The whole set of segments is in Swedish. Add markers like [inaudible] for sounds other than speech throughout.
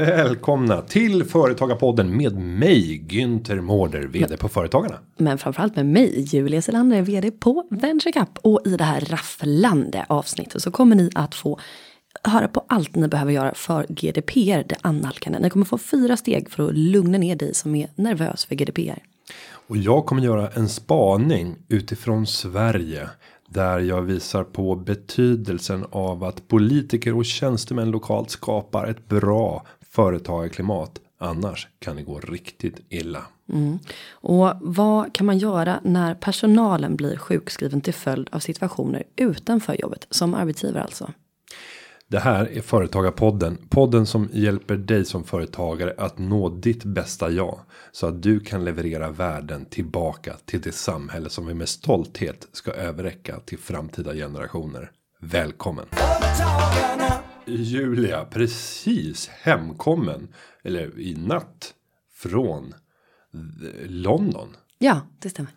Välkomna till Företagarpodden med mig Günther Mårder, vd på Företagarna. Men framförallt med mig, Julia Selander, vd på VentureCap. Och i det här rafflande avsnittet så kommer ni att få höra på allt ni behöver göra för GDPR, det annalkande. Ni kommer få fyra steg för att lugna ner dig som är nervös för GDPR. Och jag kommer göra en spaning utifrån Sverige. Där jag visar på betydelsen av att politiker och tjänstemän lokalt skapar ett bra företagarklimat. Annars kan det gå riktigt illa. Mm. Och vad kan man göra när personalen blir sjukskriven till följd av situationer utanför jobbet som arbetsgivare alltså? Det här är Företagarpodden. Podden som hjälper dig som företagare att nå ditt bästa jag. Så att du kan leverera värden tillbaka till det samhälle som vi med stolthet ska överräcka till framtida generationer. Välkommen! Julia, precis hemkommen. Eller i natt. Från London. Ja, det stämmer.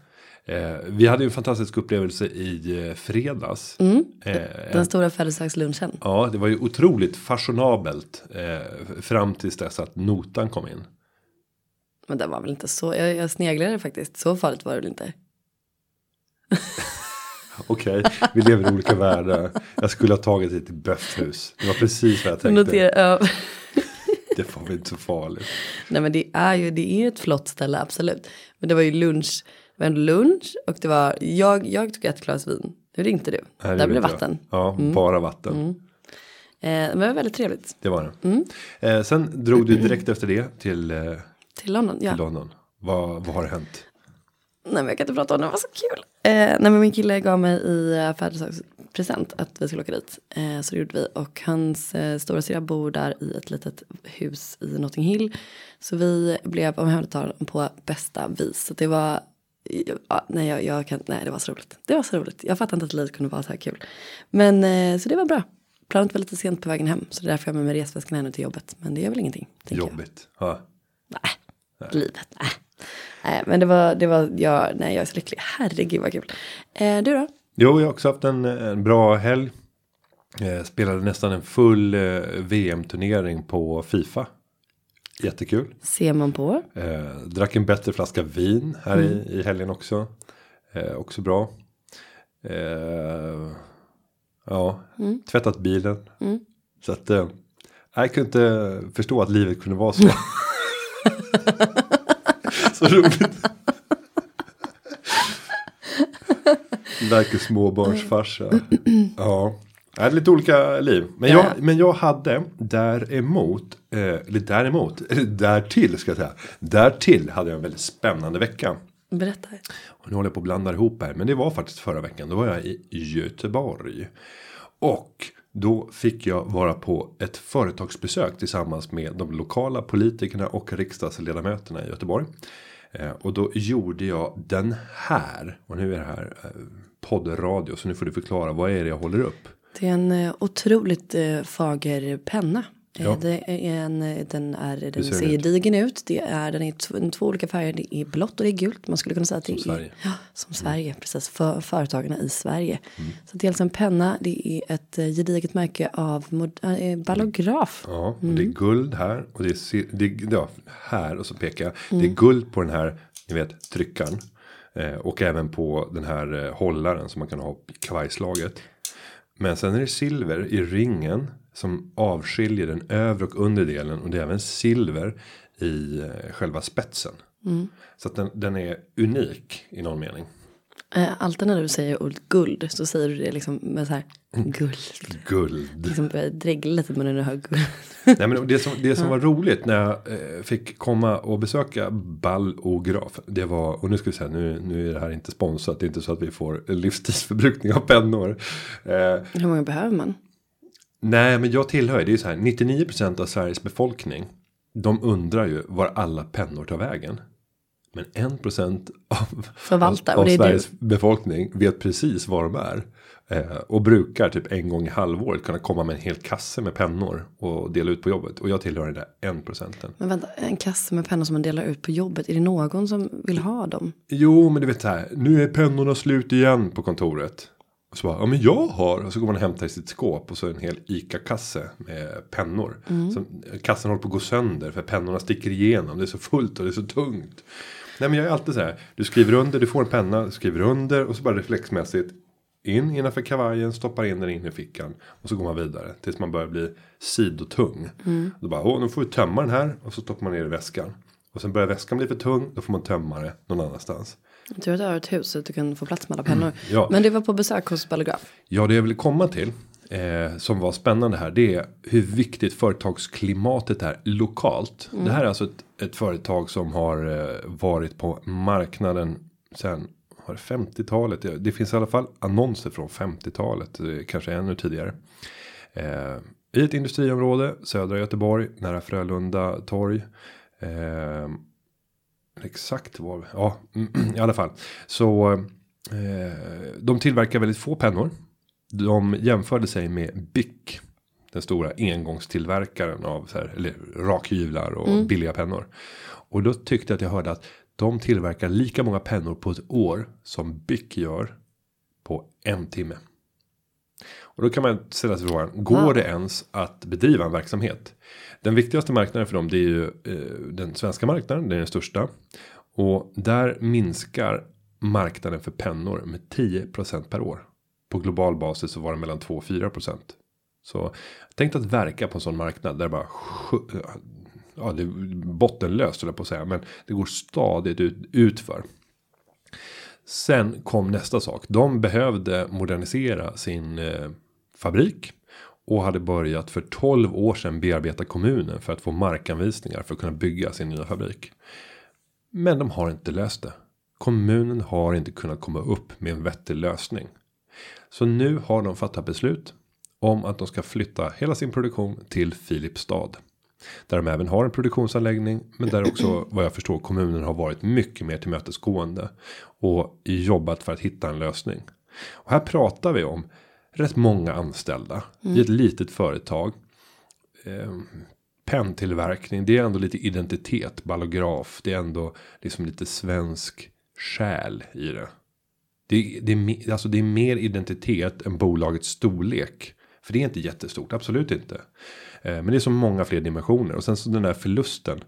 Eh, vi hade ju en fantastisk upplevelse i eh, fredags. Mm, eh, den stora födelsedagslunchen. Ja, det var ju otroligt fashionabelt. Eh, fram tills dess att notan kom in. Men det var väl inte så. Jag, jag sneglade faktiskt. Så farligt var det väl inte. [laughs] Okej, okay, vi lever i olika världar. Jag skulle ha tagit det till böfthus. Det var precis vad jag tänkte. Notera, ja. [laughs] det var väl inte så farligt. Nej men det är ju det är ett flott ställe absolut. Men det var ju lunch var en lunch och det var jag, jag tog ett glas vin. Det gjorde inte du. Nej, Där blev det vatten. Ja, mm. bara vatten. Mm. Eh, men det var väldigt trevligt. Det var det. Mm. Eh, sen drog du direkt efter det till, eh, till London. Ja. Till London. Vad, vad har hänt? Nej men jag kan inte prata om det, det var så kul. Eh, nej min kille gav mig i uh, födelsedagspresent att vi skulle åka dit. Eh, så det gjorde vi. Och hans eh, stora syra bor där i ett litet hus i Notting Hill. Så vi blev omhändertagna på bästa vis. Så det var Ja, nej, jag, jag, kan, nej, det var så roligt. Det var så roligt. Jag fattar inte att livet kunde vara så här kul. Men eh, så det var bra. Planet var lite sent på vägen hem. Så det är därför jag har med mig resväskan ännu till jobbet. Men det gör väl ingenting. Jobbigt. Ja. Nej, nej, livet. Nej. Nej, men det var, det var, ja, nej, jag är så lycklig. Herregud vad kul. Eh, du då? Jo, jag har också haft en, en bra helg. Eh, spelade nästan en full eh, VM-turnering på Fifa. Jättekul. Ser man på. Eh, drack en bättre flaska vin här mm. i, i helgen också. Eh, också bra. Eh, ja, mm. tvättat bilen. Mm. Så att eh, jag kunde inte förstå att livet kunde vara så. [laughs] så roligt. [laughs] Verkar småbarnsfarsa. Ja. Jag hade lite olika liv. Men, jag, men jag hade däremot, eh, eller däremot, [laughs] eller därtill ska jag säga. Därtill hade jag en väldigt spännande vecka. Berätta. Och nu håller jag på att blanda ihop här. Men det var faktiskt förra veckan. Då var jag i Göteborg. Och då fick jag vara på ett företagsbesök tillsammans med de lokala politikerna och riksdagsledamöterna i Göteborg. Eh, och då gjorde jag den här. Och nu är det här eh, poddradio. Så nu får du förklara. Vad är det jag håller upp? Det är en eh, otroligt fager penna. Eh, ja. Det är en, den är, den ser gedigen ut. Det är, den är två olika färger. Det är blått och det är gult. Man skulle kunna säga att det som är Sverige. Ja, som mm. Sverige. Precis, för företagarna i Sverige. Mm. Så dels en penna. Det är ett gediget märke av äh, ballograf. Ja, och det är mm. guld här. Och det är, det ja, här och så pekar jag. Det är mm. guld på den här, ni vet, tryckaren. Eh, och även på den här eh, hållaren som man kan ha i kavajslaget. Men sen är det silver i ringen som avskiljer den övre och undre delen och det är även silver i eh, själva spetsen. Mm. Så att den, den är unik i någon mening. Eh, alltid när du säger ordet guld så säger du det liksom med så här guld. Guld. Liksom börjar dregla lite när du hör guld. [laughs] Nej men det som, det som var roligt när jag eh, fick komma och besöka Ballograf. Det var, och nu ska vi säga nu, nu är det här inte sponsrat. Det är inte så att vi får livstidsförbrukning av pennor. Hur många behöver man? Nej men jag tillhör det är så här 99% av Sveriges befolkning. De undrar ju var alla pennor tar vägen. Men en procent av, Förvaltar, av, av Sveriges du. befolkning vet precis var de är. Eh, och brukar typ en gång i halvåret kunna komma med en hel kasse med pennor och dela ut på jobbet. Och jag tillhör den där en procenten. Men vänta, en kasse med pennor som man delar ut på jobbet. Är det någon som vill ha dem? Jo, men du vet så här. Nu är pennorna slut igen på kontoret. Och så bara, ja men jag har. Och så går man och hämtar i sitt skåp. Och så en hel ICA-kasse med pennor. Så kassen håller på att gå sönder. För pennorna sticker igenom. Det är så fullt och det är så tungt. Nej men jag är alltid så här. Du skriver under, du får en penna, skriver under. Och så bara reflexmässigt. In innanför kavajen, stoppar in den in i fickan. Och så går man vidare. Tills man börjar bli sidotung. Då bara, åh nu får vi tömma den här. Och så stoppar man ner i väskan. Och sen börjar väskan bli för tung. Då får man tömma det någon annanstans. Tur att du har ett hus så att du kan få plats med alla pennor. ja. Men det var på besök hos Ballograf. Ja, det jag vill komma till. Eh, som var spännande här. Det är hur viktigt företagsklimatet är lokalt. Det här är alltså ett, ett företag som har eh, varit på marknaden sen har det 50-talet. Det, det finns i alla fall annonser från 50-talet. eh, Kanske ännu tidigare. Eh, I ett industriområde södra Göteborg nära Frölunda torg. Eh, exakt var ja [clears throat] i alla fall så eh, de tillverkar väldigt få pennor. De jämförde sig med Bic. Den stora engångstillverkaren av så här, eller rakhyvlar och billiga pennor. Och då tyckte jag att jag hörde att de tillverkar lika många pennor på ett år som Bic gör på en timme. Och då kan man ställa sig frågan, går Wow. det ens att bedriva en verksamhet? Den viktigaste marknaden för dem det är ju eh, den svenska marknaden, det är den största. Och där minskar marknaden för pennor med 10% per år. På global basis så var det mellan 2 och 4%. Så tänk att verka på en sån marknad där det bara ja, det är bottenlöst höll jag på att säga. Men det går stadigt ut, utför. Sen kom nästa sak. De behövde modernisera sin eh, fabrik. Och hade börjat för 12 år sedan bearbeta kommunen för att få markanvisningar för att kunna bygga sin nya fabrik. Men de har inte löst det. Kommunen har inte kunnat komma upp med en vettig lösning. Så nu har de fattat beslut om att de ska flytta hela sin produktion till Filipstad. Där de även har en produktionsanläggning. Men där också vad jag förstår kommunen har varit mycket mer tillmötesgående. Och jobbat för att hitta en lösning. Och här pratar vi om rätt många anställda. I ett litet företag. Eh, penntillverkning. Det är ändå lite identitet. Ballograf. Det är ändå liksom lite svensk själ i det. Det, det, alltså det är mer identitet än bolagets storlek. För det är inte jättestort, absolut inte. Eh, men det är så många fler dimensioner. Och sen så den där förlusten.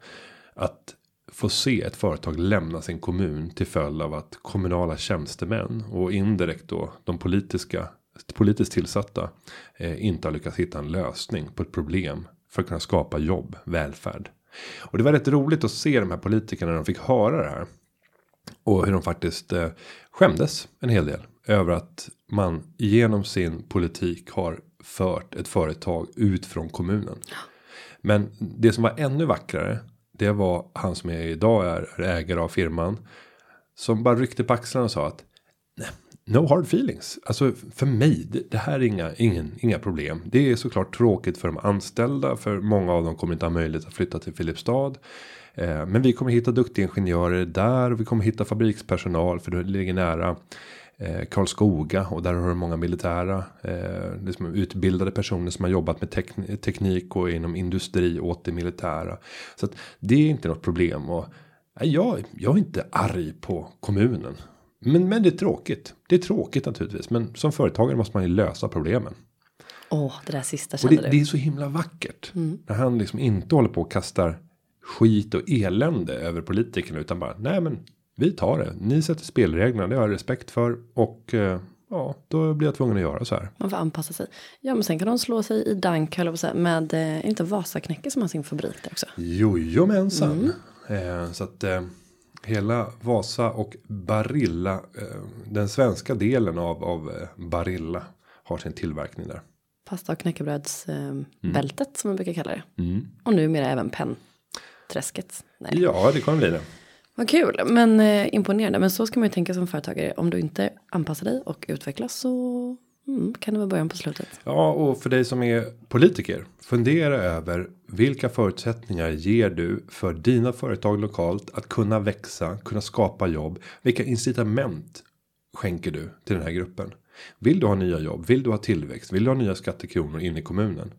Att få se ett företag lämna sin kommun till följd av att kommunala tjänstemän och indirekt då de politiska politiskt tillsatta eh, inte har lyckats hitta en lösning på ett problem för att kunna skapa jobb, välfärd. Och det var rätt roligt att se de här politikerna när de fick höra det här. Och hur de faktiskt eh, skämdes en hel del. Över att man genom sin politik har fört ett företag ut från kommunen. Men det som var ännu vackrare. Det var han som är idag är ägare av firman. Som bara ryckte på axlarna och sa att. Nej, no hard feelings. Alltså för mig. Det, det här är inga, ingen, inga problem. Det är såklart tråkigt för de anställda. För många av dem kommer inte ha möjlighet att flytta till Filipstad. Eh, men vi kommer hitta duktiga ingenjörer där. Och vi kommer hitta fabrikspersonal. För det ligger nära. Eh, Karlskoga och där har du många militära eh, liksom utbildade personer som har jobbat med tek- teknik och inom industri åt det militära. Så att det är inte något problem och nej, jag, jag är inte arg på kommunen. Men, men det är tråkigt. Det är tråkigt naturligtvis, men som företagare måste man ju lösa problemen. Åh, det där sista Och kände det, du. det är så himla vackert. När han liksom inte håller på och kastar skit och elände över politikerna. Utan bara, nej men vi tar det. Ni sätter spelreglerna, det har jag respekt för. Och eh, ja, då blir jag tvungen att göra så här. Man får anpassa sig. Ja, men sen kan de slå sig i dank, höll jag på säga, med, eh, inte Vasaknäcke som har sin fabrik där också? Jojomensan. Eh, så att eh, hela Vasa och Barilla. Eh, den svenska delen av, av eh, Barilla har sin tillverkning där. Pasta och knäckebrödsbältet eh, Mm. som man brukar kalla det. Och numera även pennträsket. Nej. Ja, det kommer bli det. Vad kul, men eh, imponerande. Men så ska man ju tänka som företagare. Om du inte anpassar dig och utvecklas så mm, kan det vara början på slutet. Ja, och för dig som är politiker. Fundera över vilka förutsättningar ger du för dina företag lokalt att kunna växa, kunna skapa jobb. Vilka incitament skänker du till den här gruppen? Vill du ha nya jobb? Vill du ha tillväxt? Vill du ha nya skattekronor in i kommunen?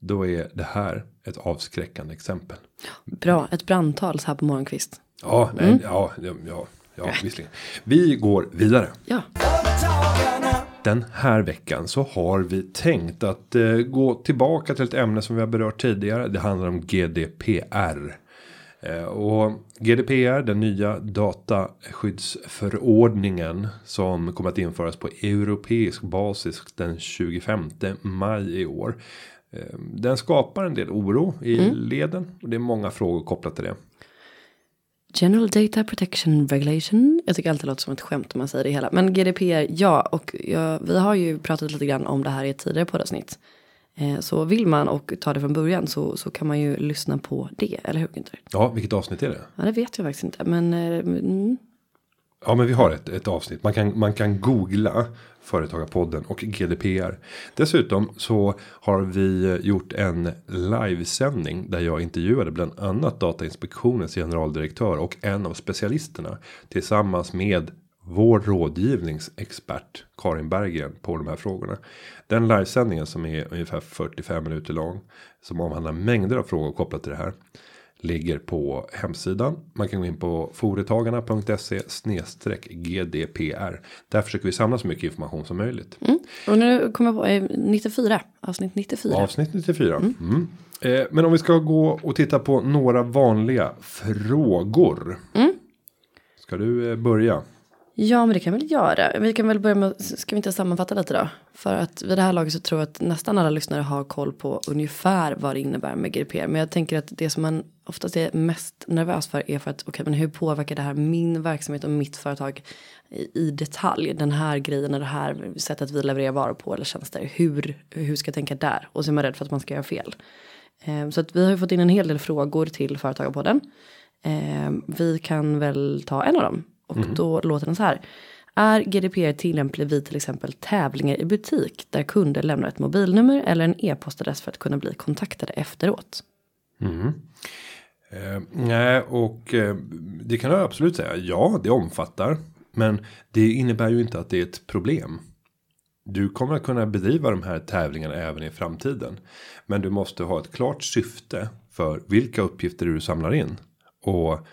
Då är det här ett avskräckande exempel. Bra, ett brandtal så här på morgonkvist. Ja, nej, ja, ja, ja, ja, visserligen. Vi går vidare. Ja. Den här veckan så har vi tänkt att eh, gå tillbaka till ett ämne som vi har berört tidigare. Det handlar om GDPR. Eh, och GDPR, den nya dataskyddsförordningen som kommer att införas på europeisk basis den 25 maj i år. Eh, den skapar en del oro i mm. leden och det är många frågor kopplat till det. General Data Protection Regulation. Jag tycker alltid det låter som ett skämt om man säger det hela. Men GDPR, ja. Och jag, vi har ju pratat lite grann om det här i ett tidigare poddavsnitt. Eh, så vill man och ta det från början så, så kan man ju lyssna på det, eller hur Günther? Ja, vilket avsnitt är det? Ja, det vet jag faktiskt inte, men... Eh, mm. Ja, men vi har ett, ett avsnitt. Man kan, man kan googla Företagarpodden och GDPR. Dessutom så har vi gjort en livesändning där jag intervjuade bland annat Datainspektionens generaldirektör och en av specialisterna tillsammans med vår rådgivningsexpert Karin Berggren på de här frågorna. Den livesändningen som är ungefär 45 minuter lång som omhandlar mängder av frågor kopplat till det här ligger på hemsidan. Man kan gå in på foretagarna.se GDPR. Där försöker vi samla så mycket information som möjligt. Mm. Och nu kommer jag på 94 avsnitt 94. Avsnitt 94. Mm. Mm. Eh, men om vi ska gå och titta på några vanliga frågor. Mm. Ska du eh, börja? Ja, men det kan vi väl göra. Vi kan väl börja med, ska vi inte sammanfatta lite då? För att vid det här laget så tror jag att nästan alla lyssnare har koll på ungefär vad det innebär med GDPR. Men jag tänker att det som man oftast är mest nervös för är för att okej, okay, men hur påverkar det här min verksamhet och mitt företag i, i detalj? Den här grejen, det här sättet vi levererar varor på eller tjänster. Hur, hur ska jag tänka där? Och så är man rädd för att man ska göra fel. Ehm, så att vi har ju fått in en hel del frågor till Företagarpodden. Ehm, vi kan väl ta en av dem. Och mm. då låter den så här. Är GDPR tillämplig vid till exempel tävlingar i butik där kunder lämnar ett mobilnummer eller en e-postadress för att kunna bli kontaktade efteråt? Mm. Eh, nej, och eh, det kan jag absolut säga. Ja, det omfattar. Men det innebär ju inte att det är ett problem. Du kommer att kunna bedriva de här tävlingarna även i framtiden. Men du måste ha ett klart syfte för vilka uppgifter du samlar in. Och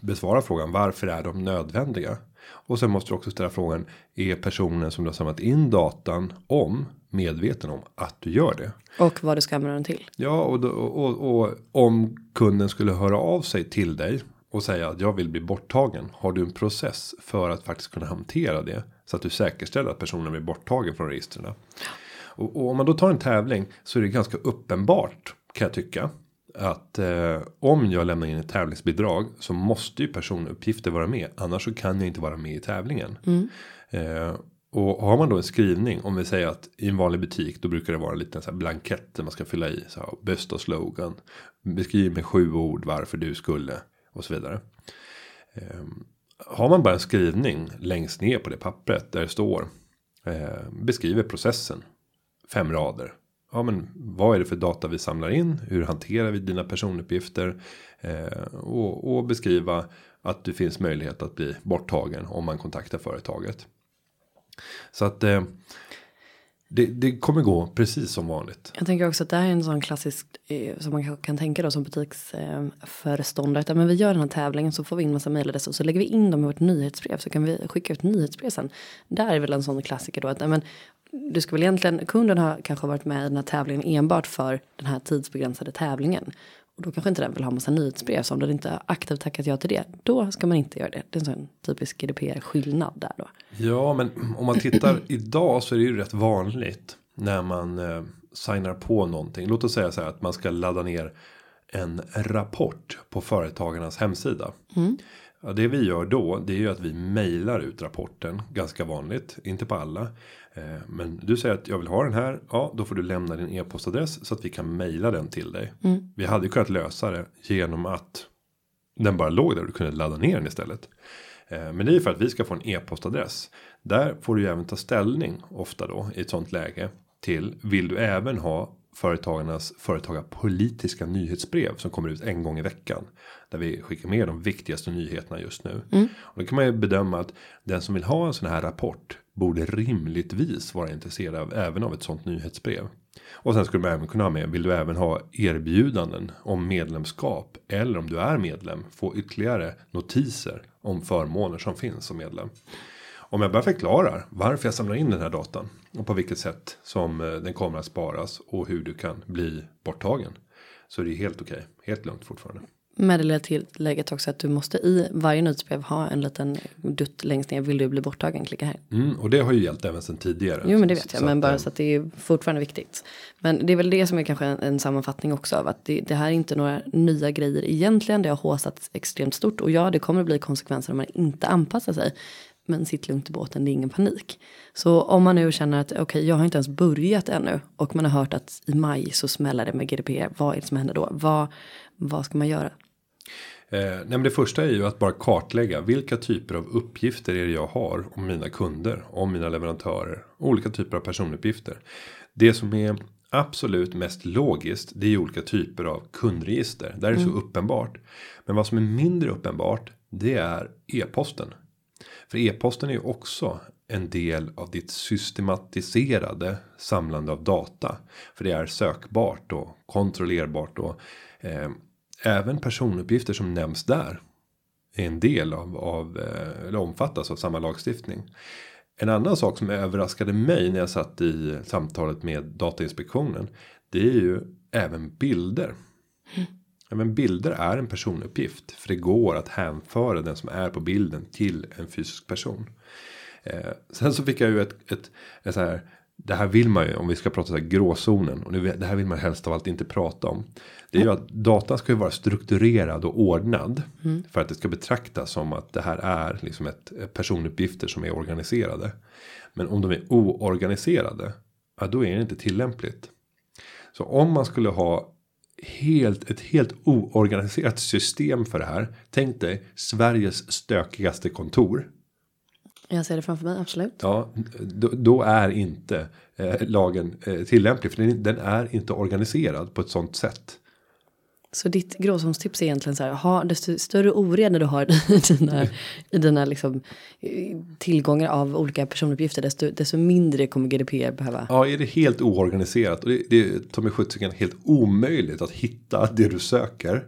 besvara frågan varför är de nödvändiga? Och sen måste du också ställa frågan är personen som du har samlat in datan om medveten om att du gör det? Och vad du ska använda den till? Ja, och, då, och, och, och om kunden skulle höra av sig till dig och säga att jag vill bli borttagen. Har du en process för att faktiskt kunna hantera det så att du säkerställer att personen blir borttagen från registren? Och, och om man då tar en tävling så är det ganska uppenbart kan jag tycka att eh, om jag lämnar in ett tävlingsbidrag så måste ju personuppgifter vara med. Annars så kan jag inte vara med i tävlingen. Mm. Eh, och har man då en skrivning om vi säger att i en vanlig butik då brukar det vara en liten så här blankett där man ska fylla i så här, bästa slogan. Beskriv med sju ord varför du skulle och så vidare. Eh, har man bara en skrivning längst ner på det pappret där det står eh, beskriver processen fem rader ja, men vad är det för data vi samlar in? Hur hanterar vi dina personuppgifter? Eh, och, och, beskriva att det finns möjlighet att bli borttagen om man kontaktar företaget. Så att eh, det, det, kommer gå precis som vanligt. Jag tänker också att det här är en sån klassisk eh, som man kan tänka då som butiksföreståndare. Eh, att men vi gör den här tävlingen så får vi in massa mejladresser och så lägger vi in dem i vårt nyhetsbrev så kan vi skicka ut nyhetsbrev sen. Där är väl en sån klassiker då att men, du ska väl egentligen, kunden har kanske varit med i den här tävlingen enbart för den här tidsbegränsade tävlingen. Och då kanske inte den vill ha massa nyhetsbrev. Så om den inte aktivt tackat ja till det. Då ska man inte göra det. Det är en sån typisk GDPR skillnad där då. Ja men om man tittar [clears throat] idag så är det ju rätt vanligt. När man eh, signar på någonting. Låt oss säga så här att man ska ladda ner en rapport på företagarnas hemsida. Mm. Ja, det vi gör då det är ju att vi mejlar ut rapporten ganska vanligt, inte på alla. Eh, men du säger att jag vill ha den här. Ja, då får du lämna din e-postadress så att vi kan mejla den till dig. Mm. Vi hade ju kunnat lösa det genom att den bara låg där och du kunde ladda ner den istället. Eh, men det är för att vi ska få en e-postadress. Där får du ju även ta ställning ofta då i ett sånt läge till vill du även ha företagarnas företagarpolitiska nyhetsbrev som kommer ut en gång i veckan. Där vi skickar med de viktigaste nyheterna just nu. Mm. Och då kan man ju bedöma att den som vill ha en sån här rapport borde rimligtvis vara intresserad av även av ett sånt nyhetsbrev. Och sen skulle man även kunna ha med. Vill du även ha erbjudanden om medlemskap eller om du är medlem få ytterligare notiser om förmåner som finns som medlem. Om jag bara förklarar varför jag samlar in den här datan. Och på vilket sätt som eh, den kommer att sparas. Och hur du kan bli borttagen. Så är det helt okej. Helt lugnt fortfarande. Med det lilla tillägget också att du måste i varje nyhetsbrev ha en liten dutt längst ner. Vill du bli borttagen? Klicka här. Mm, och det har ju gällt även sedan tidigare. Jo men det vet jag. Så Men bara eh, så att det är fortfarande viktigt. Men det är väl det som är kanske en, en sammanfattning också av att det, det här är inte några nya grejer egentligen. Det har håsats extremt stort och ja det kommer att bli konsekvenser om man inte anpassar sig. Men sitt lugnt i båten, det är ingen panik. Så om man nu känner att okej, jag har inte ens börjat ännu och man har hört att i maj så smäller det med GDPR. Vad är det som händer då? Vad, vad ska man göra? Eh, nej det första är ju att bara kartlägga vilka typer av uppgifter är det jag har om mina kunder, om mina leverantörer, olika typer av personuppgifter. Det som är absolut mest logiskt, det är ju olika typer av kundregister. Där är det så uppenbart. Men vad som är mindre uppenbart, det är e-posten. För e-posten är ju också en del av ditt systematiserade samlande av data. För det är sökbart och kontrollerbart och eh, även personuppgifter som nämns där. Är en del av, av eh, eller omfattas av samma lagstiftning. En annan sak som överraskade mig när jag satt i samtalet med Datainspektionen. Det är ju även bilder. Även bilder är en personuppgift. För det går att hänföra den som är på bilden till en fysisk person. Eh, sen så fick jag ju ett, ett, ett så här. Det här vill man ju om vi ska prata så här gråzonen. Och det, det här vill man helst av allt inte prata om. Det är ju att datan ska ju vara strukturerad och ordnad. För att det ska betraktas som att det här är liksom ett ett personuppgifter som är organiserade. Men om de är oorganiserade. Ja då är det inte tillämpligt. Så om man skulle ha helt, ett helt oorganiserat system för det här. Tänk dig Sveriges stökigaste kontor. Jag ser det framför mig, absolut. Ja, då, då är inte eh, lagen eh, tillämplig. För den, den är inte organiserad på ett sånt sätt. Så ditt gråzonstips är egentligen så här, ha desto större oreda du har i [laughs] dina, i dina liksom, tillgångar av olika personuppgifter, desto, desto mindre kommer GDPR behöva. Ja, är det helt oorganiserat och det, det är ta mig sjuttsingen helt omöjligt att hitta det du söker.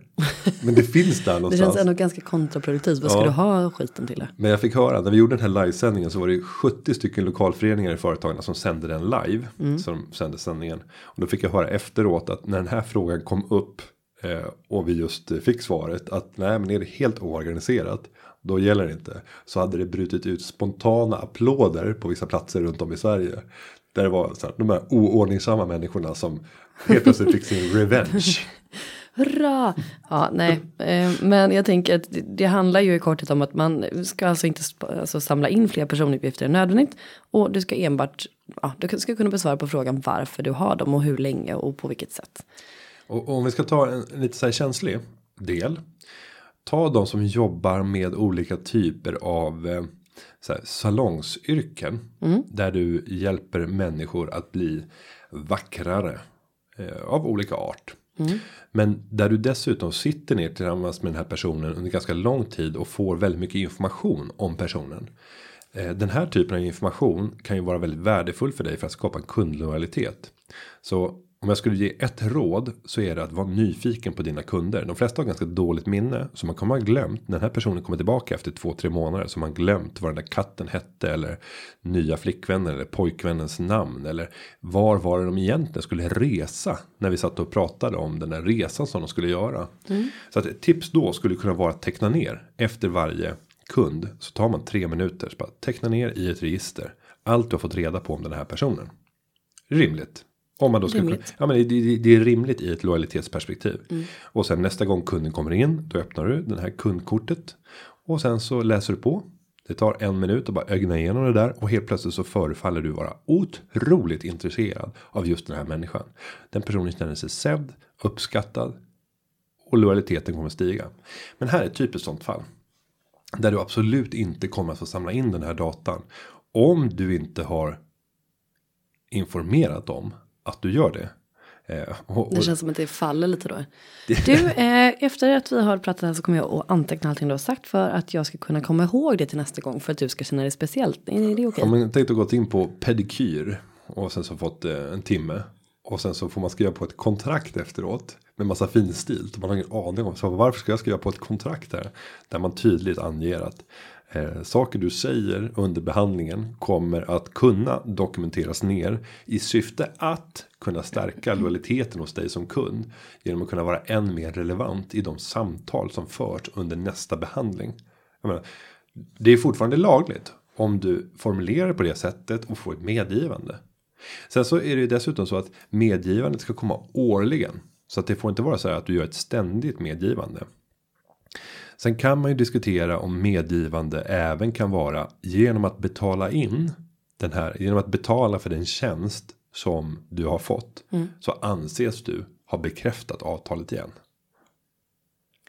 Men det finns där [laughs] Det någonstans. känns ändå ganska kontraproduktivt. Vad ska Ja. du ha skiten till? Men jag fick höra när vi gjorde den här livesändningen så var det 70 stycken lokalföreningar i företagen som sände den live. Så de sände sändningen. Och då fick jag höra efteråt att när den här frågan kom upp. Eh, och vi just fick svaret att nej men är det helt oorganiserat. Då gäller det inte. Så hade det brutit ut spontana applåder på vissa platser runt om i Sverige. Där det var så här, de här oordningsamma människorna som helt plötsligt fick sin revenge. [laughs] Hurra! Ja, nej, eh, men jag tänker att det, handlar ju i korthet om att man ska alltså inte alltså samla in fler personuppgifter än nödvändigt. Och du ska enbart, ja, du ska kunna besvara på frågan varför du har dem och hur länge och på vilket sätt. Och, och om vi ska ta en, en lite så här känslig del. Ta de som jobbar med olika typer av eh, här, salongsyrken. Där du hjälper människor att bli vackrare. Eh, av olika art. Men där du dessutom sitter ner tillsammans med den här personen under ganska lång tid och får väldigt mycket information om personen. Eh, Den här typen av information kan ju vara väldigt värdefull för dig för att skapa en kundlojalitet. Så om jag skulle ge ett råd så är det att vara nyfiken på dina kunder. De flesta har ganska dåligt minne så man kommer ha glömt när den här personen kommer tillbaka efter två, tre månader så man glömt vad den där katten hette eller nya flickvännen eller pojkvännens namn eller var var det de egentligen skulle resa när vi satt och pratade om den där resan som de skulle göra. Så att ett tips då skulle kunna vara att teckna ner efter varje kund så tar man tre minuter så bara teckna ner i ett register allt du har fått reda på om den här personen. Rimligt. Om man då ska kunna, Rimligt. ja men det, det, det är rimligt i ett lojalitetsperspektiv. Och sen nästa gång kunden kommer in då öppnar du den här kundkortet och sen så läser du på. Det tar en minut att bara ögna igenom det där och helt plötsligt så förefaller du vara otroligt intresserad av just den här människan. Den personen känner sig sedd, uppskattad och lojaliteten kommer stiga. Men här är ett typiskt sånt fall. Där du absolut inte kommer att få samla in den här datan. Om du inte har informerat om att du gör det. Eh, och, Det och, känns som att det faller lite då. Du, eh, efter att vi har pratat här så kommer jag att anteckna allting du har sagt för att jag ska kunna komma ihåg det till nästa gång för att du ska känna dig speciellt. Är det okej? Om man tänkte gått in på pedikyr och sen så fått eh, en timme. Och sen så får man skriva på ett kontrakt efteråt. med massa finstilt. Man har ingen aning om så varför ska jag skriva på ett kontrakt här. Där man tydligt anger att eh, saker du säger under behandlingen kommer att kunna dokumenteras ner i syfte att kunna stärka lojaliteten hos dig som kund genom att kunna vara än mer relevant i de samtal som förs under nästa behandling. Jag menar, det är fortfarande lagligt om du formulerar på det sättet och får ett medgivande. Sen så är det ju dessutom så att medgivandet ska komma årligen så att det får inte vara så här att du gör ett ständigt medgivande. Sen kan man ju diskutera om medgivande även kan vara genom att betala in den här genom att betala för den tjänst som du har fått så anses du ha bekräftat avtalet igen.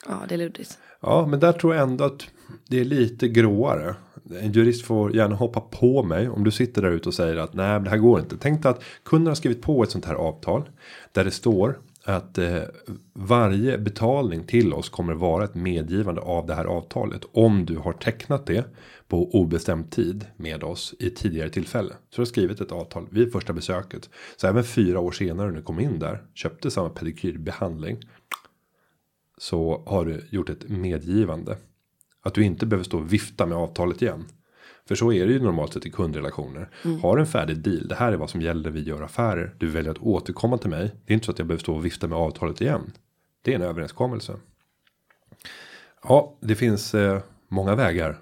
Ja, det är luddigt. Ja, men där tror jag ändå att det är lite gråare. En jurist får gärna hoppa på mig om du sitter där ute och säger att nej, det här går inte. Tänk dig att kunden har skrivit på ett sånt här avtal där det står att eh, varje betalning till oss kommer vara ett medgivande av det här avtalet om du har tecknat det på obestämd tid med oss i tidigare tillfälle. Så du har skrivit ett avtal vid första besöket. Så även fyra år senare när du kom in där köpte samma pedikyrbehandling så har du gjort ett medgivande. Att du inte behöver stå och vifta med avtalet igen. För så är det ju normalt sett i kundrelationer. Har en färdig deal. Det här är vad som gäller vi gör affärer. Du väljer att återkomma till mig. Det är inte så att jag behöver stå och vifta med avtalet igen. Det är en överenskommelse. Ja, det finns eh, många vägar.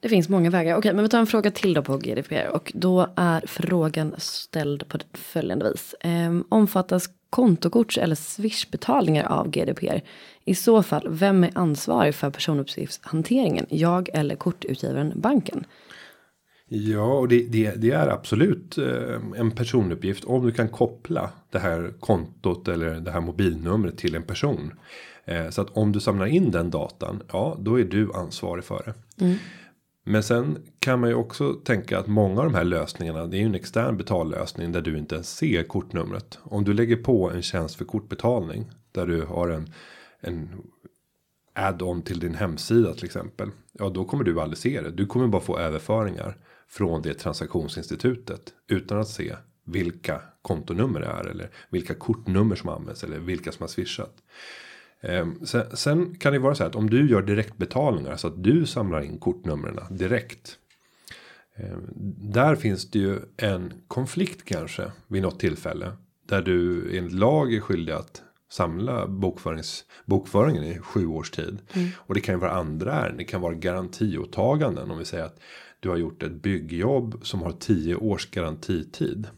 Det finns många vägar. Okej, men vi tar en fråga till då på GDPR. Och då är frågan ställd på följande vis. Ehm, omfattas kontokorts eller swishbetalningar av GDPR? I så fall, vem är ansvarig för personuppgiftshanteringen? Jag eller kortutgivaren banken? Ja, och det, det, det är absolut eh, en personuppgift om du kan koppla det här kontot eller det här mobilnumret till en person. Eh, så att om du samlar in den datan, ja, då är du ansvarig för det. Men sen kan man ju också tänka att många av de här lösningarna, det är ju en extern betallösning där du inte ens ser kortnumret. Om du lägger på en tjänst för kortbetalning där du har en en add-on till din hemsida till exempel. Ja, då kommer du aldrig se det. Du kommer bara få överföringar från det transaktionsinstitutet utan att se vilka kontonummer det är eller vilka kortnummer som används eller vilka som har swishat. Ehm, sen, sen kan det vara så här att om du gör direktbetalningar så att du samlar in kortnumren direkt. Ehm, där finns det ju en konflikt kanske vid något tillfälle där du enligt lag är skyldig att samla bokförings, bokföringen i sju års tid. Och det kan ju vara andra ärenden. Det kan vara garantiåtaganden. Om vi säger att du har gjort ett byggjobb som har 10 års garantitid.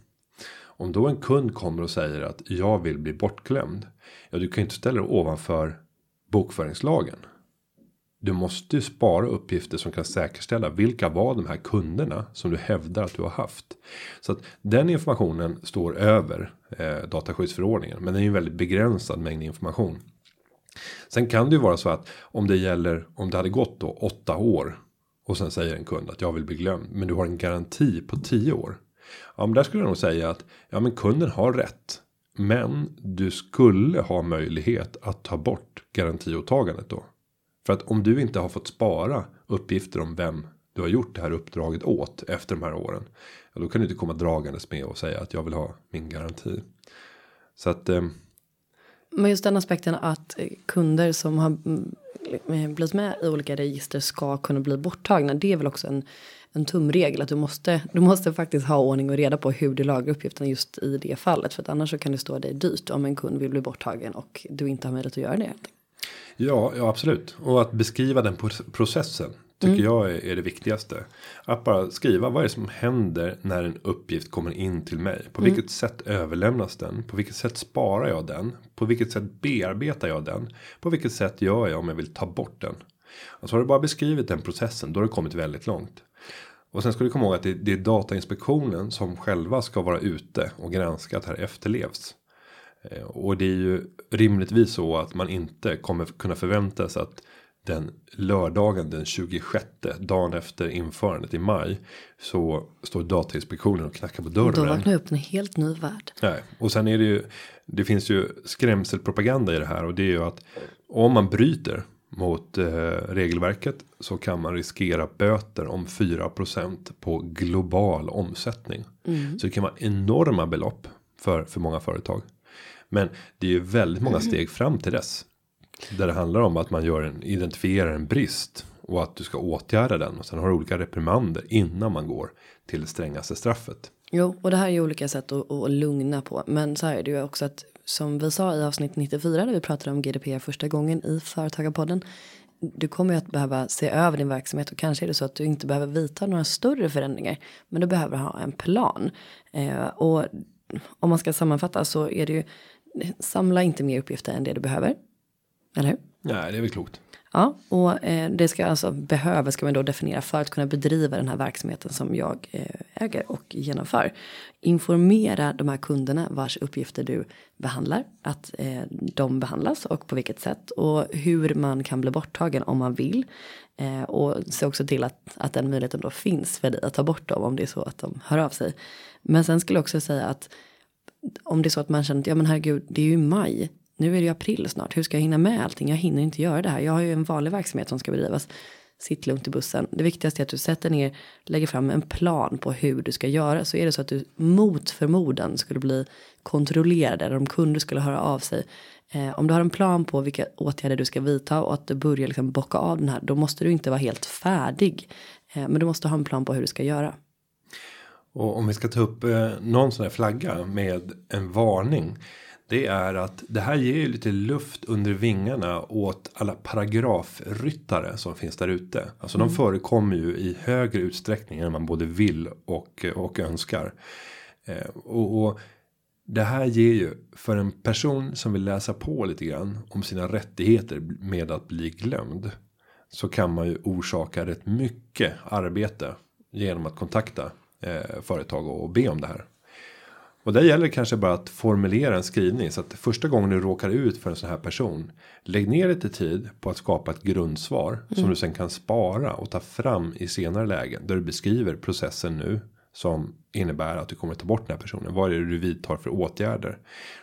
Om då en kund kommer och säger att jag vill bli bortglömd. Ja, du kan ju inte ställa dig ovanför bokföringslagen. Du måste ju spara uppgifter som kan säkerställa vilka var de här kunderna som du hävdar att du har haft. Så att den informationen står över eh, dataskyddsförordningen. Men det är ju en väldigt begränsad mängd information. Sen kan det ju vara så att om det gäller om det hade gått då åtta år. Och sen säger en kund att jag vill bli glömd. Men du har en garanti på 10 år. Ja men där skulle jag nog säga att ja men kunden har rätt. Men du skulle ha möjlighet att ta bort garantiåtagandet då. För att om du inte har fått spara uppgifter om vem du har gjort det här uppdraget åt efter de här åren. Ja, då kan du inte komma dragandes med och säga att jag vill ha min garanti. Så att. Eh, Men just den aspekten att kunder som har mm, blivit med i olika register ska kunna bli borttagna. Det är väl också en, en tumregel att du måste, du måste faktiskt ha ordning och reda på hur du lagrar uppgifterna just i det fallet. För att annars så kan det stå dig dyrt om en kund vill bli borttagen och du inte har möjlighet att göra det. Ja, ja absolut. Och att beskriva den processen tycker jag är, är det viktigaste. Att bara skriva vad är det som händer när en uppgift kommer in till mig. På vilket sätt överlämnas den? På vilket sätt sparar jag den? På vilket sätt bearbetar jag den? På vilket sätt gör jag om jag vill ta bort den? Alltså har du bara beskrivit den processen då har du kommit väldigt långt. Och sen ska du komma ihåg att det, det är Datainspektionen som själva ska vara ute och granska att här efterlevs. Eh, Och det är ju rimligtvis så att man inte kommer kunna förvänta sig att den lördagen den 26 dagen efter införandet i maj så står datainspektionen och knackar på Då dörren. vaknar jag upp en helt ny värld. Nej, och sen är det ju. Det finns ju skrämselpropaganda i det här och det är ju att om man bryter mot eh, regelverket så kan man riskera böter om 4% på global omsättning. Så det kan vara enorma belopp för för många företag. Men det är ju väldigt många steg fram till dess. Där det handlar om att man gör en identifierar en brist och att du ska åtgärda den och sen har du olika reprimander innan man går till det strängaste straffet. Jo, och det här är ju olika sätt att, att lugna på. Men så här är det ju också att som vi sa i avsnitt 94 där vi pratade om GDPR första gången i Företagarpodden. Du kommer ju att behöva se över din verksamhet och kanske är det så att du inte behöver vidta några större förändringar. Men du behöver ha en plan. Eh, och om man ska sammanfatta så är det ju samla inte mer uppgifter än det du behöver. Eller hur? Nej, det är väl klokt. Ja, och eh, det ska alltså behöva ska man då definiera för att kunna bedriva den här verksamheten som jag eh, äger och genomför. Informera de här kunderna vars uppgifter du behandlar, att eh, de behandlas och på vilket sätt och hur man kan bli borttagen om man vill. Och se också till att, att den möjligheten då finns för dig att ta bort dem om det är så att de hör av sig. Men sen skulle jag också säga att om det är så att man känner att ja men herregud det är ju maj nu är det ju april snart, hur ska jag hinna med allting? Jag hinner inte göra det här. Jag har ju en vanlig verksamhet som ska bedrivas. Sitt lugnt i bussen. Det viktigaste är att du sätter ner, lägger fram en plan på hur du ska göra. Så är det så att du mot förmodan skulle bli kontrollerad eller om kunder skulle höra av sig. Eh, om du har en plan på vilka åtgärder du ska vidta och att du börjar liksom bocka av den här. Då måste du inte vara helt färdig. Eh, men du måste ha en plan på hur du ska göra. Och om vi ska ta upp eh, någon sån här flagga med en varning det är att det här ger ju lite luft under vingarna åt alla paragrafryttare som finns där ute. Alltså mm. de förekommer ju i högre utsträckning än man både vill och, och önskar. Eh, och, och det här ger ju för en person som vill läsa på lite grann om sina rättigheter med att bli glömd. Så kan man ju orsaka rätt mycket arbete genom att kontakta eh, företag och be om det här. Och där gäller det kanske bara att formulera en skrivning så att första gången du råkar ut för en sån här person. Lägg ner lite tid på att skapa ett grundsvar mm. som du sen kan spara och ta fram i senare lägen där du beskriver processen nu som innebär att du kommer att ta bort den här personen. Vad är det du vidtar för åtgärder?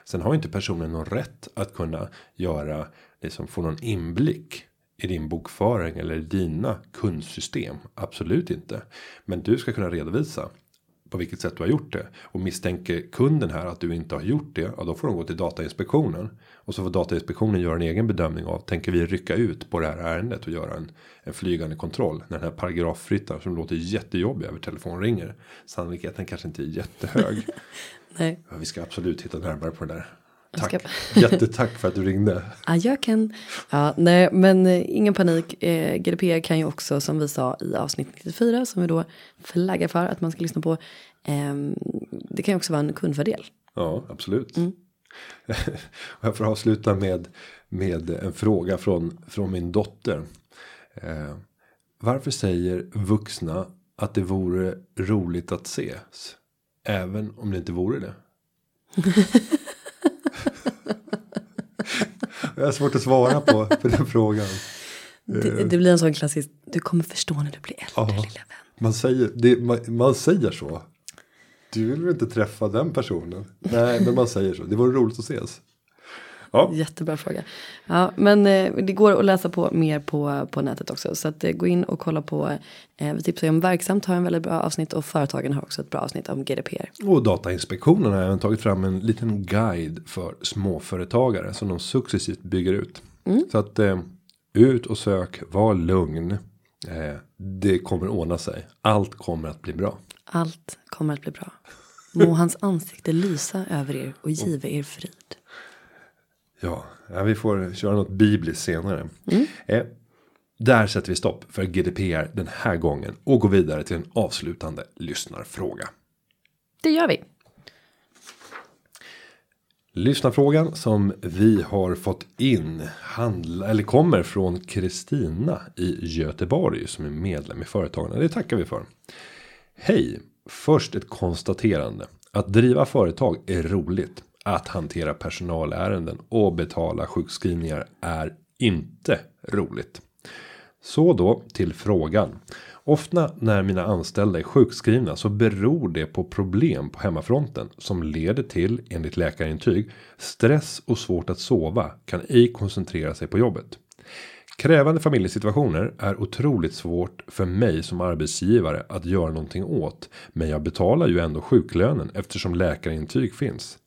Sen har inte personen någon rätt att kunna göra liksom få någon inblick i din bokföring eller dina kundsystem. Absolut inte. Men du ska kunna redovisa på vilket sätt du har gjort det. Och misstänker kunden här att du inte har gjort det. Ja då får de gå till Datainspektionen. Och så får Datainspektionen göra en egen bedömning av. Tänker vi rycka ut på det här ärendet och göra en, en flygande kontroll. När den här paragraffryttaren som låter jättejobbig över telefon ringer. Sannolikheten kanske inte är jättehög. [laughs] Nej. Ja, vi ska absolut titta närmare på det där. Tack. Ska... [laughs] Jättetack för att du ringde. Adjöken. Ja, nej, men eh, ingen panik. Eh, GDPR kan ju också som vi sa i avsnitt 94 som vi då flaggar för att man ska lyssna på. Eh, det kan ju också vara en kundfördel. Ja, absolut. Mm. [laughs] jag får avsluta med, med en fråga från, från min dotter. Eh, varför säger vuxna att det vore roligt att ses? Även om det inte vore det. [laughs] Jag har svårt att svara på, på den frågan. Det, det, blir en sån klassisk, du kommer förstå när du blir äldre ja, lilla vän. Man säger, det, man, man, säger så. Du vill väl inte träffa den personen? Nej, men man säger så. Det vore roligt att ses. Ja. Jättebra fråga. Ja, men eh, det går att läsa på mer på, på nätet också. Så att, eh, gå in och kolla på. Eh, vi tipsar ju om Verksamt har en väldigt bra avsnitt och företagen har också ett bra avsnitt om GDPR. Och Datainspektionen har även tagit fram en liten guide för småföretagare som de successivt bygger ut. Mm. Så att eh, ut och sök, var lugn. Eh, det kommer ordna sig. Allt kommer att bli bra. Allt kommer att bli bra. Må hans ansikte lysa över er och give er frid. Ja, vi får köra något bibliskt senare. Mm. Eh, där sätter vi stopp för GDPR den här gången och går vidare till en avslutande lyssnarfråga. Det gör vi. Lyssnarfrågan som vi har fått in handla, eller kommer från Kristina i Göteborg som är medlem i företagen. Det tackar vi för. Hej, först ett konstaterande. Att driva företag är roligt att hantera personalärenden och betala sjukskrivningar är inte roligt. Så då till frågan. Ofta när mina anställda är sjukskrivna så beror det på problem på hemmafronten som leder till enligt läkarintyg stress och svårt att sova kan ej koncentrera sig på jobbet. Krävande familjesituationer är otroligt svårt för mig som arbetsgivare att göra någonting åt. Men jag betalar ju ändå sjuklönen eftersom läkarintyg finns.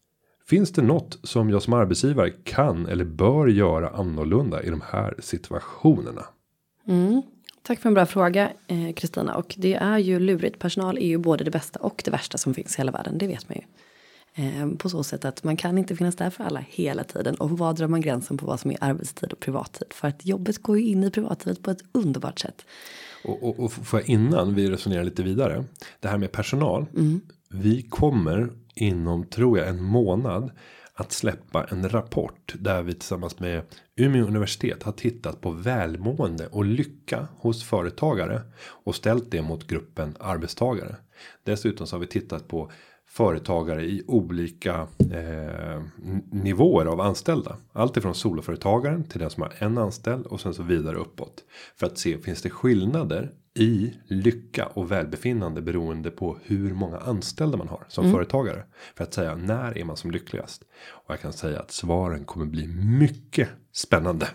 Finns det något som jag som arbetsgivare kan eller bör göra annorlunda i de här situationerna? Mm. Tack för en bra fråga eh, Kristina och det är ju lurigt. Personal är ju både det bästa och det värsta som finns i hela världen. Det vet man ju. Eh, på så sätt att man kan inte finnas där för alla hela tiden. Och var drar man gränsen på vad som är arbetstid och privattid? För att jobbet går ju in i privatlivet på ett underbart sätt. Och, och, och får jag innan vi resonerar lite vidare. Det här med personal. Mm. Vi kommer inom tror jag en månad. Att släppa en rapport där vi tillsammans med Umeå universitet har tittat på välmående och lycka hos företagare. Och ställt det mot gruppen arbetstagare. Dessutom så har vi tittat på företagare i olika eh, nivåer av anställda. Allt ifrån soloföretagaren till den som har en anställd och sen så vidare uppåt. För att se finns det skillnader i lycka och välbefinnande beroende på hur många anställda man har som företagare. För att säga när är man som lyckligast. Och jag kan säga att svaren kommer bli mycket spännande.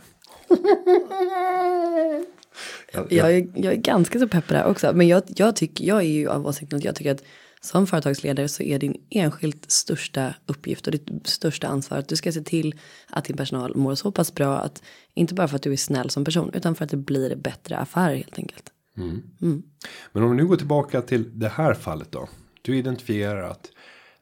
Jag är, jag är ganska så pepp här också. Men jag, jag tycker, jag är ju av åsikten att jag tycker att som företagsledare så är din enskilt största uppgift och ditt största ansvar att du ska se till att din personal mår så pass bra att inte bara för att du är snäll som person utan för att det blir bättre affärer helt enkelt. Men om vi nu går tillbaka till det här fallet då. Du identifierar att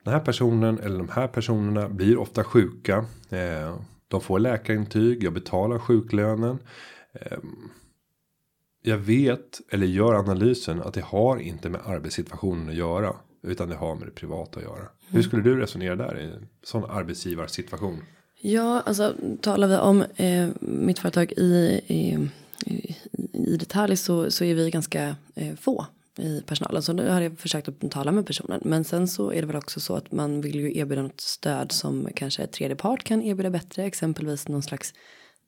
den här personen eller de här personerna blir ofta sjuka. Eh, de får läkarintyg, jag betalar sjuklönen. Eh, jag vet eller gör analysen att det har inte med arbetssituationen att göra. Utan det har med det privata att göra. Hur skulle du resonera där i en sån arbetsgivarsituation? Ja, alltså talar vi om eh, mitt företag i, i, i, i detalj så, så är vi ganska eh, få i personalen. Så nu har jag försökt att tala med personen. Men sen så är det väl också så att man vill ju erbjuda något stöd som kanske tredje part kan erbjuda bättre. Exempelvis någon slags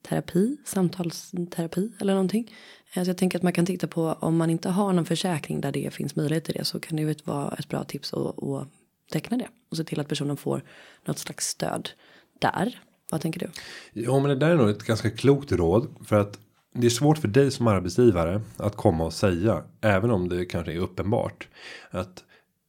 terapi, samtalsterapi eller någonting. Eh, så jag tänker att man kan titta på om man inte har någon försäkring där det finns möjlighet till det så kan det ju vara ett bra tips att, att teckna det. Och se till att personen får något slags stöd där. Vad tänker du? Ja men det där är nog ett ganska klokt råd. För att det är svårt för dig som arbetsgivare att komma och säga. Även om det kanske är uppenbart. Att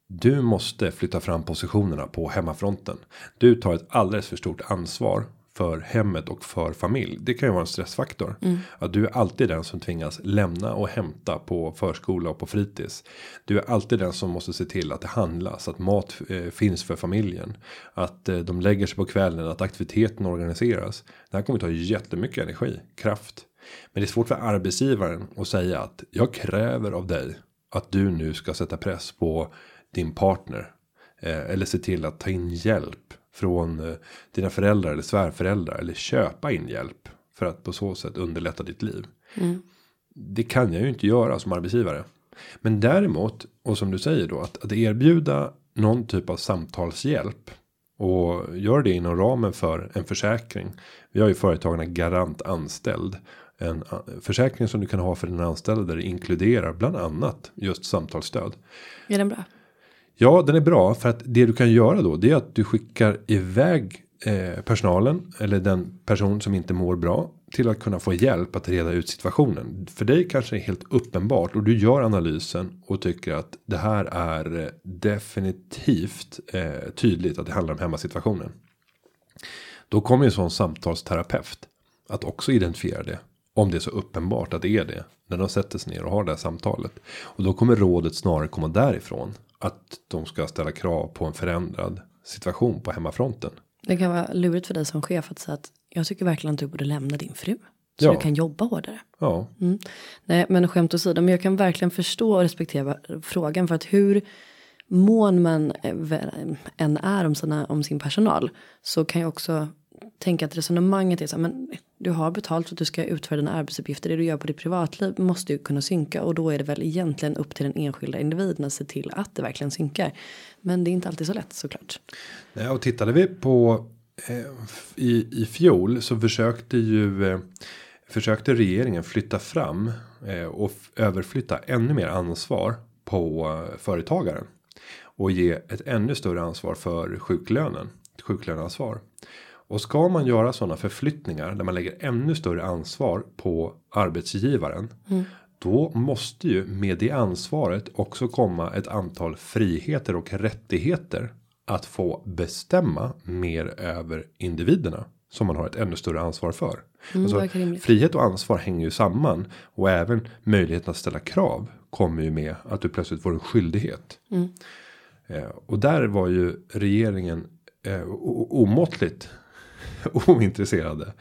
du måste flytta fram positionerna på hemmafronten. Du tar ett alldeles för stort ansvar för hemmet och för familj. Det kan ju vara en stressfaktor. Att du är alltid den som tvingas lämna och hämta på förskola och på fritids. Du är alltid den som måste se till att det handlas. Att mat eh, finns för familjen. Att eh, de lägger sig på kvällen. Att aktiviteten organiseras. Det här kommer ta jättemycket energi, kraft. Men det är svårt för arbetsgivaren att säga att jag kräver av dig att du nu ska sätta press på din partner. Eh, eller se till att ta in hjälp från eh, dina föräldrar eller svärföräldrar. Eller köpa in hjälp. För att på så sätt underlätta ditt liv. Det kan jag ju inte göra som arbetsgivare. Men däremot, och som du säger då, att, att erbjuda någon typ av samtalshjälp. Och gör det inom ramen för en försäkring. Vi har ju företagarna Garant anställd. En a- försäkring som du kan ha för din anställda där det inkluderar bland annat just samtalsstöd. Är den bra? Ja, den är bra för att det du kan göra då det är att du skickar iväg eh, personalen eller den person som inte mår bra till att kunna få hjälp att reda ut situationen. För dig kanske är helt uppenbart och du gör analysen och tycker att det här är eh, definitivt eh, tydligt att det handlar om hemmasituationen. Då kommer ju en sån samtalsterapeut att också identifiera det. Om det är så uppenbart att det är det. När de sätter sig ner och har det här samtalet. Och då kommer rådet snarare komma därifrån. Att de ska ställa krav på en förändrad situation på hemmafronten. Det kan vara lurigt för dig som chef att säga att jag tycker verkligen att du borde lämna din fru. Så Ja. du kan jobba hårdare. Ja, Mm. Nej, men skämt åsido, men jag kan verkligen förstå och respektera frågan för att hur mån man eh, vä- än är om, sina, om sin personal så kan jag också tänka att resonemanget är så här, men du har betalt för att du ska utföra dina arbetsuppgifter, det du gör på ditt privatliv måste ju kunna synka och då är det väl egentligen upp till den enskilda individen att se till att det verkligen synkar. Men det är inte alltid så lätt såklart. Nej, och tittade vi på eh, i, i fjol så försökte ju eh, försökte regeringen flytta fram eh, och överflytta ännu mer ansvar på eh, företagaren och ge ett ännu större ansvar för sjuklönen, sjuklöneansvar. Och ska man göra sådana förflyttningar där man lägger ännu större ansvar på arbetsgivaren. Då måste ju med det ansvaret också komma ett antal friheter och rättigheter att få bestämma mer över individerna som man har ett ännu större ansvar för. Mm, alltså, frihet och ansvar hänger ju samman och även möjligheten att ställa krav kommer ju med att du plötsligt får en skyldighet. Mm. Eh, och där var ju regeringen eh, omåttligt [laughs] ointresserade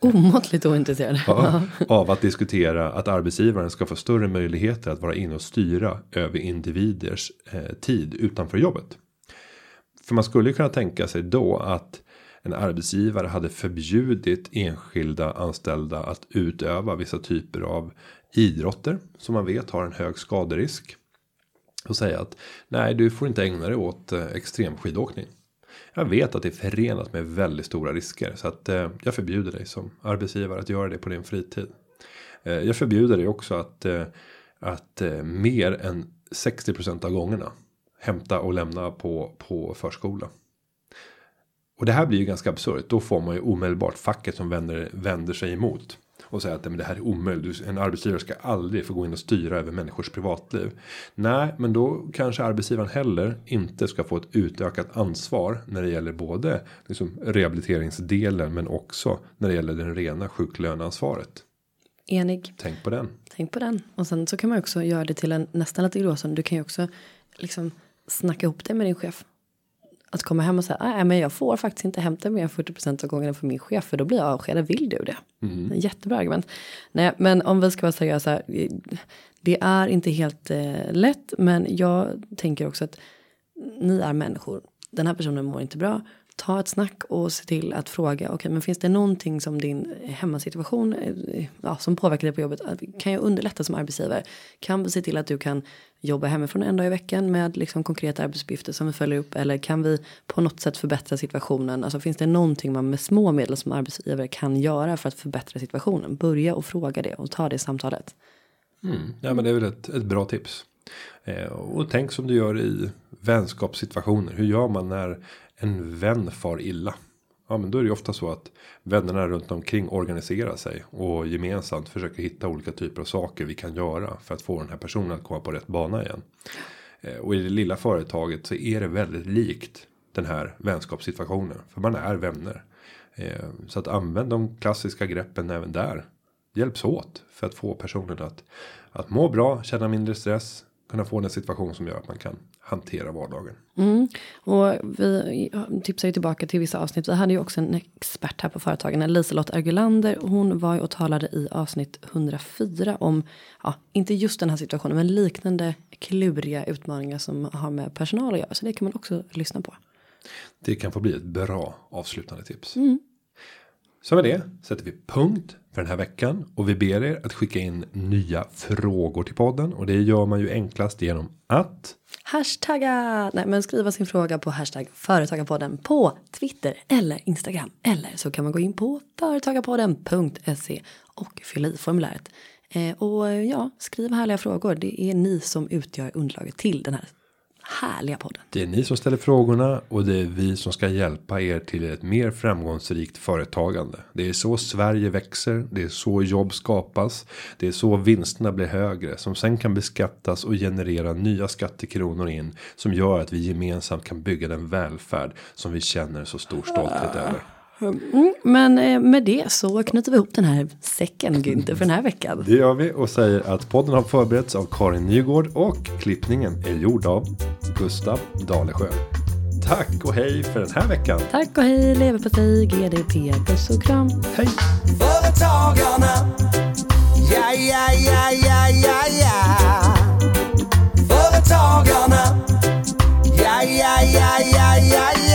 Omåttligt ointresserade. ja, av att diskutera att arbetsgivaren ska få större möjligheter att vara inne och styra över individers eh, tid utanför jobbet. För man skulle ju kunna tänka sig då att en arbetsgivare hade förbjudit enskilda anställda att utöva vissa typer av idrotter som man vet har en hög skaderisk. Och säga att nej, du får inte ägna dig åt eh, extremskidåkning. Jag vet att det är förenat med väldigt stora risker så att eh, jag förbjuder dig som arbetsgivare att göra det på din fritid. Eh, jag förbjuder dig också att eh, att eh, mer än 60% av gångerna hämta och lämna på på förskola. Och det här blir ju ganska absurt. Då får man ju omedelbart facket som vänder, vänder sig emot. Och säger att "Nej, men det här är omöjligt. En arbetsgivare ska aldrig få gå in och styra över människors privatliv. Nej, men då kanske arbetsgivaren heller inte ska få ett utökat ansvar. När det gäller både liksom, rehabiliteringsdelen men också när det gäller den rena sjuklöneansvaret. Enig. Tänk på den. Tänk på den. Och sen så kan man också göra det till en nästan lite gråzon. Du kan ju också liksom snacka ihop det med din chef. Att komma hem och säga, nej men jag får faktiskt inte hämta mer än 40% av gångerna för min chef. För då blir jag avskedad, vill du det? Mm. Jättebra argument. Nej men om vi ska vara seriösa. Det är inte helt eh, lätt. Men jag tänker också att ni är människor. Den här personen mår inte bra. Ta ett snack och se till att fråga. Okej, men finns det någonting som din hemmasituation eh, ja, som påverkar dig på jobbet? Kan jag underlätta som arbetsgivare? Kan vi se till att du kan jobba hemifrån en dag i veckan med liksom konkreta arbetsuppgifter som vi följer upp? Eller kan vi på något sätt förbättra situationen? Alltså finns det någonting man med små medel som arbetsgivare kan göra för att förbättra situationen? Börja och fråga det och ta det samtalet. Mm. Ja men det är väl ett, ett bra tips. Eh, och tänk som du gör i vänskapssituationer. Hur gör man när en vän far illa? Ja men då är det ju ofta så att vännerna runt omkring organiserar sig. Och gemensamt försöker hitta olika typer av saker vi kan göra. För att få den här personen att komma på rätt bana igen. Eh, och i det lilla företaget så är det väldigt likt den här vänskapssituationen. För man är vänner. Eh, så att använd de klassiska greppen även där. Hjälps åt för att få personen att, att må bra, känna mindre stress. Kunna få en situation som gör att man kan hantera vardagen. Mm. Och vi tipsar ju tillbaka till vissa avsnitt. Vi hade ju också en expert här på företagen, Liselott Ergulander. Hon var ju och talade i avsnitt 104 om, ja, inte just den här situationen, men liknande kluriga utmaningar som har med personal att göra. Så det kan man också lyssna på. Det kan få bli ett bra avslutande tips. Så med det sätter vi punkt för den här veckan och vi ber er att skicka in nya frågor till podden och det gör man ju enklast genom att Hashtagga, nej men skriva sin fråga på hashtag företagarpodden på Twitter eller Instagram. Eller så kan man gå in på företagarpodden.se och fylla i formuläret. Eh, och ja, skriv härliga frågor. Det är ni som utgör underlaget till den här härliga podden. det är ni som ställer frågorna och det är vi som ska hjälpa er till ett mer framgångsrikt företagande. Det är så Sverige växer, det är så jobb skapas, det är så vinsterna blir högre som sen kan beskattas och generera nya skattekronor in som gör att vi gemensamt kan bygga den välfärd som vi känner så stor stolthet över. Mm, men eh, med det så knyter vi ihop den här säcken Günther för den här veckan. Det gör vi och säger att podden har förberetts av Karin Nygård och klippningen är gjord av Gustav Dalesjö. Tack och hej för den här veckan. Tack och hej leverpastej, GDP, puss och kram. Hej! Företagarna, ja, ja, ja, ja, ja, ja. Företagarna, ja, ja, ja, ja, ja, ja.